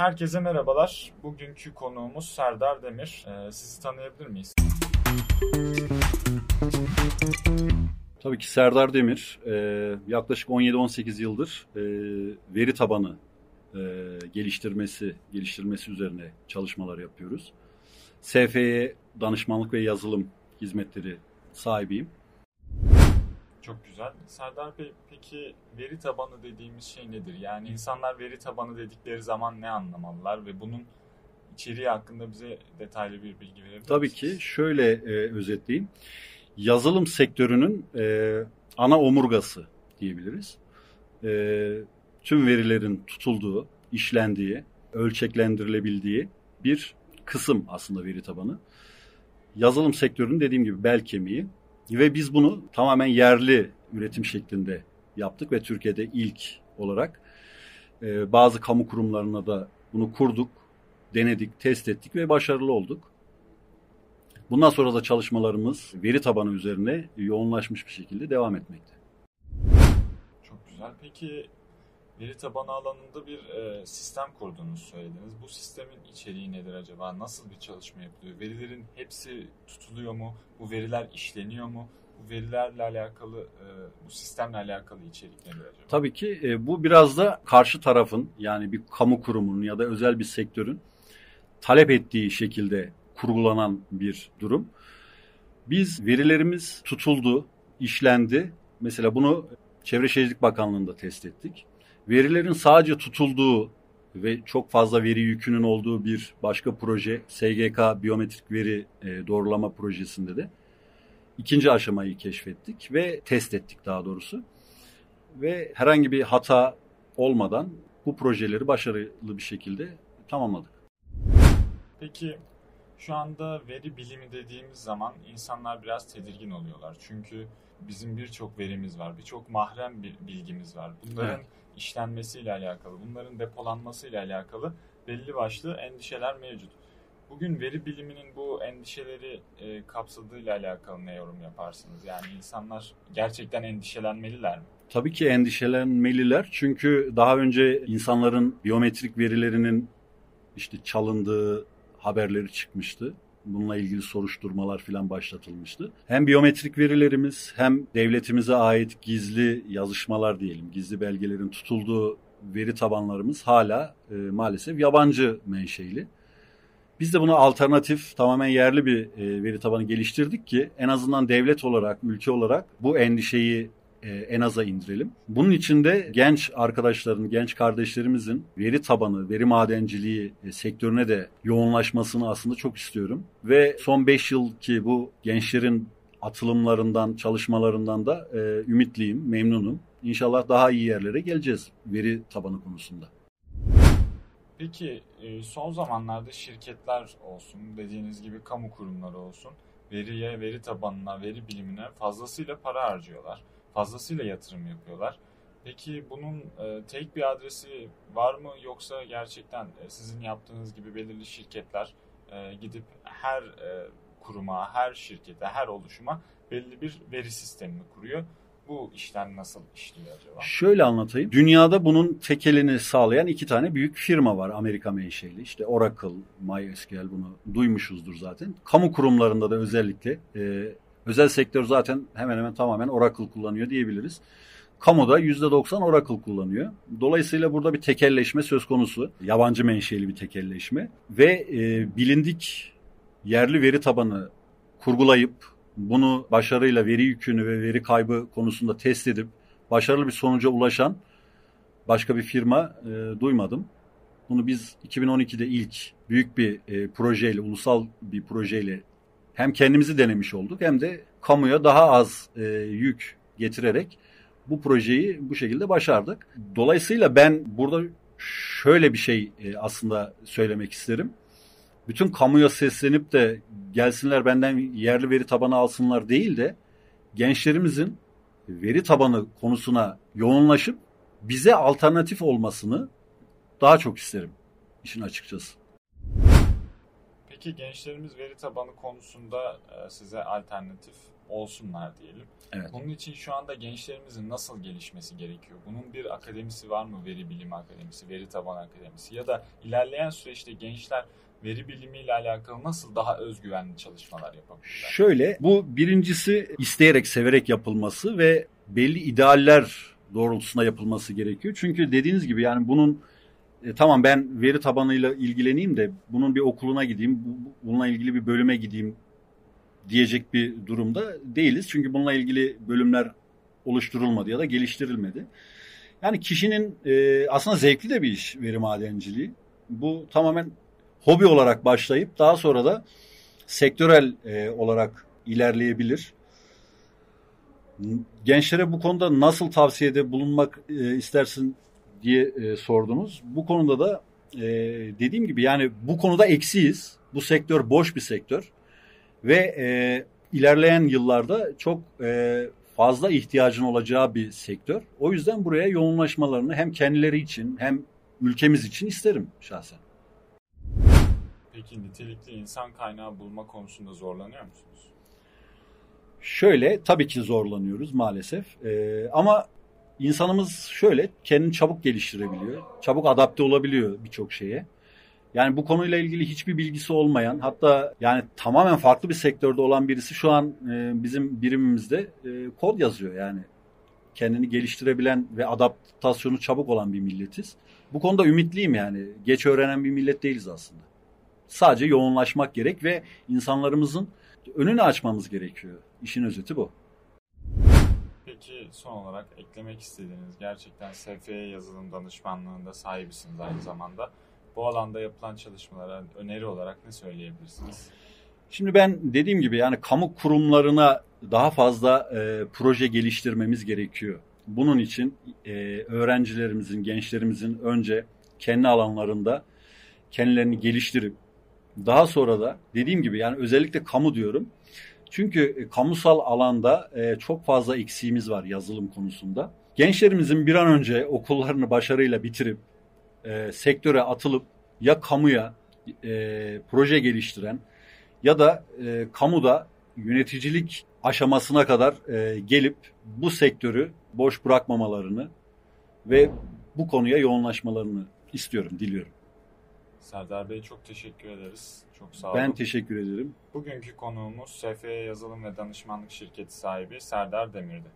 Herkese merhabalar. Bugünkü konuğumuz Serdar Demir. Ee, sizi tanıyabilir miyiz? Tabii ki Serdar Demir. E, yaklaşık 17-18 yıldır e, veri tabanı e, geliştirmesi geliştirmesi üzerine çalışmalar yapıyoruz. SF'ye danışmanlık ve yazılım hizmetleri sahibiyim. Çok güzel. Serdar Bey peki veri tabanı dediğimiz şey nedir? Yani insanlar veri tabanı dedikleri zaman ne anlamalılar ve bunun içeriği hakkında bize detaylı bir bilgi verebilir Tabii misiniz? ki şöyle e, özetleyeyim. Yazılım sektörünün e, ana omurgası diyebiliriz. E, tüm verilerin tutulduğu, işlendiği, ölçeklendirilebildiği bir kısım aslında veri tabanı. Yazılım sektörünün dediğim gibi bel kemiği ve biz bunu tamamen yerli üretim şeklinde yaptık ve Türkiye'de ilk olarak e, bazı kamu kurumlarına da bunu kurduk, denedik, test ettik ve başarılı olduk. Bundan sonra da çalışmalarımız veri tabanı üzerine yoğunlaşmış bir şekilde devam etmekte. Çok güzel. Peki veri tabanı alanında bir e, sistem kurduğunuzu söylediniz. Bu sistemin içeriği nedir acaba? Nasıl bir çalışma yapılıyor? Verilerin hepsi tutuluyor mu? Bu veriler işleniyor mu? Bu verilerle alakalı, e, bu sistemle alakalı içerik nedir acaba? Tabii ki e, bu biraz da karşı tarafın yani bir kamu kurumunun ya da özel bir sektörün talep ettiği şekilde kurgulanan bir durum. Biz verilerimiz tutuldu, işlendi. Mesela bunu Çevre Şehircilik Bakanlığı'nda test ettik. Verilerin sadece tutulduğu ve çok fazla veri yükünün olduğu bir başka proje SGK biyometrik veri e, doğrulama projesinde de ikinci aşamayı keşfettik ve test ettik daha doğrusu. Ve herhangi bir hata olmadan bu projeleri başarılı bir şekilde tamamladık. Peki şu anda veri bilimi dediğimiz zaman insanlar biraz tedirgin oluyorlar. Çünkü bizim birçok verimiz var, birçok mahrem bir bilgimiz var. Bunların Evet. işlenmesiyle alakalı, bunların depolanmasıyla alakalı belli başlı endişeler mevcut. Bugün veri biliminin bu endişeleri e, kapsadığıyla alakalı ne yorum yaparsınız? Yani insanlar gerçekten endişelenmeliler mi? Tabii ki endişelenmeliler çünkü daha önce insanların biyometrik verilerinin işte çalındığı haberleri çıkmıştı. Bununla ilgili soruşturmalar filan başlatılmıştı. Hem biyometrik verilerimiz hem devletimize ait gizli yazışmalar diyelim, gizli belgelerin tutulduğu veri tabanlarımız hala e, maalesef yabancı menşeili. Biz de buna alternatif, tamamen yerli bir e, veri tabanı geliştirdik ki en azından devlet olarak, ülke olarak bu endişeyi e, en aza indirelim. Bunun için de genç arkadaşların, genç kardeşlerimizin veri tabanı, veri madenciliği e, sektörüne de yoğunlaşmasını aslında çok istiyorum. Ve son 5 yıl ki bu gençlerin atılımlarından, çalışmalarından da e, ümitliyim, memnunum. İnşallah daha iyi yerlere geleceğiz veri tabanı konusunda. Peki e, son zamanlarda şirketler olsun, dediğiniz gibi kamu kurumları olsun, veriye, veri tabanına, veri bilimine fazlasıyla para harcıyorlar. Fazlasıyla yatırım yapıyorlar. Peki bunun e, tek bir adresi var mı yoksa gerçekten e, sizin yaptığınız gibi belirli şirketler e, gidip her e, kuruma, her şirkete, her oluşuma belli bir veri sistemini kuruyor? Bu işlem nasıl işliyor acaba? Şöyle anlatayım. Dünyada bunun tekelini sağlayan iki tane büyük firma var Amerika menşeli. İşte Oracle, MySQL bunu duymuşuzdur zaten. Kamu kurumlarında da özellikle e, özel sektör zaten hemen hemen tamamen Oracle kullanıyor diyebiliriz. Kamuda %90 Oracle kullanıyor. Dolayısıyla burada bir tekelleşme söz konusu. Yabancı menşeli bir tekelleşme. Ve e, bilindik yerli veri tabanı kurgulayıp bunu başarıyla veri yükünü ve veri kaybı konusunda test edip başarılı bir sonuca ulaşan başka bir firma e, duymadım. Bunu biz 2012'de ilk büyük bir e, projeyle, ulusal bir projeyle hem kendimizi denemiş olduk hem de kamuya daha az e, yük getirerek bu projeyi bu şekilde başardık. Dolayısıyla ben burada şöyle bir şey e, aslında söylemek isterim. Bütün kamuya seslenip de gelsinler benden yerli veri tabanı alsınlar değil de gençlerimizin veri tabanı konusuna yoğunlaşıp bize alternatif olmasını daha çok isterim işin açıkçası. Peki gençlerimiz veri tabanı konusunda e, size alternatif olsunlar diyelim. Evet. Bunun için şu anda gençlerimizin nasıl gelişmesi gerekiyor? Bunun bir akademisi var mı? Veri bilimi akademisi, veri taban akademisi ya da ilerleyen süreçte gençler veri bilimiyle alakalı nasıl daha özgüvenli çalışmalar yapabilirler? Şöyle, bu birincisi isteyerek, severek yapılması ve belli idealler doğrultusunda yapılması gerekiyor. Çünkü dediğiniz gibi yani bunun e, tamam ben veri tabanıyla ilgileneyim de bunun bir okuluna gideyim, bu, bununla ilgili bir bölüme gideyim diyecek bir durumda değiliz. Çünkü bununla ilgili bölümler oluşturulmadı ya da geliştirilmedi. Yani kişinin e, aslında zevkli de bir iş veri madenciliği. Bu tamamen hobi olarak başlayıp daha sonra da sektörel e, olarak ilerleyebilir. Gençlere bu konuda nasıl tavsiyede bulunmak e, istersin diye e, sordunuz. Bu konuda da e, dediğim gibi yani bu konuda eksiyiz. Bu sektör boş bir sektör ve e, ilerleyen yıllarda çok e, fazla ihtiyacın olacağı bir sektör. O yüzden buraya yoğunlaşmalarını hem kendileri için hem ülkemiz için isterim şahsen. Peki nitelikli insan kaynağı bulma konusunda zorlanıyor musunuz? Şöyle tabii ki zorlanıyoruz maalesef. Ee, ama insanımız şöyle kendini çabuk geliştirebiliyor. Çabuk adapte olabiliyor birçok şeye. Yani bu konuyla ilgili hiçbir bilgisi olmayan hatta yani tamamen farklı bir sektörde olan birisi şu an e, bizim birimimizde e, kod yazıyor yani. Kendini geliştirebilen ve adaptasyonu çabuk olan bir milletiz. Bu konuda ümitliyim yani. Geç öğrenen bir millet değiliz aslında. Sadece yoğunlaşmak gerek ve insanlarımızın önünü açmamız gerekiyor. İşin özeti bu. Peki son olarak eklemek istediğiniz gerçekten SFY yazılım danışmanlığında sahibisiniz aynı zamanda. Bu alanda yapılan çalışmalara öneri olarak ne söyleyebilirsiniz? Şimdi ben dediğim gibi yani kamu kurumlarına daha fazla e, proje geliştirmemiz gerekiyor. Bunun için e, öğrencilerimizin, gençlerimizin önce kendi alanlarında kendilerini geliştirip daha sonra da dediğim gibi yani özellikle kamu diyorum. Çünkü kamusal alanda e, çok fazla eksiğimiz var yazılım konusunda. Gençlerimizin bir an önce okullarını başarıyla bitirip e, sektöre atılıp ya kamuya e, proje geliştiren ya da e, kamuda yöneticilik aşamasına kadar e, gelip bu sektörü boş bırakmamalarını ve bu konuya yoğunlaşmalarını istiyorum, diliyorum. Serdar Bey çok teşekkür ederiz. Çok sağ olun. Ben teşekkür ederim. Bugünkü konuğumuz SFY Yazılım ve Danışmanlık Şirketi sahibi Serdar Demir'di.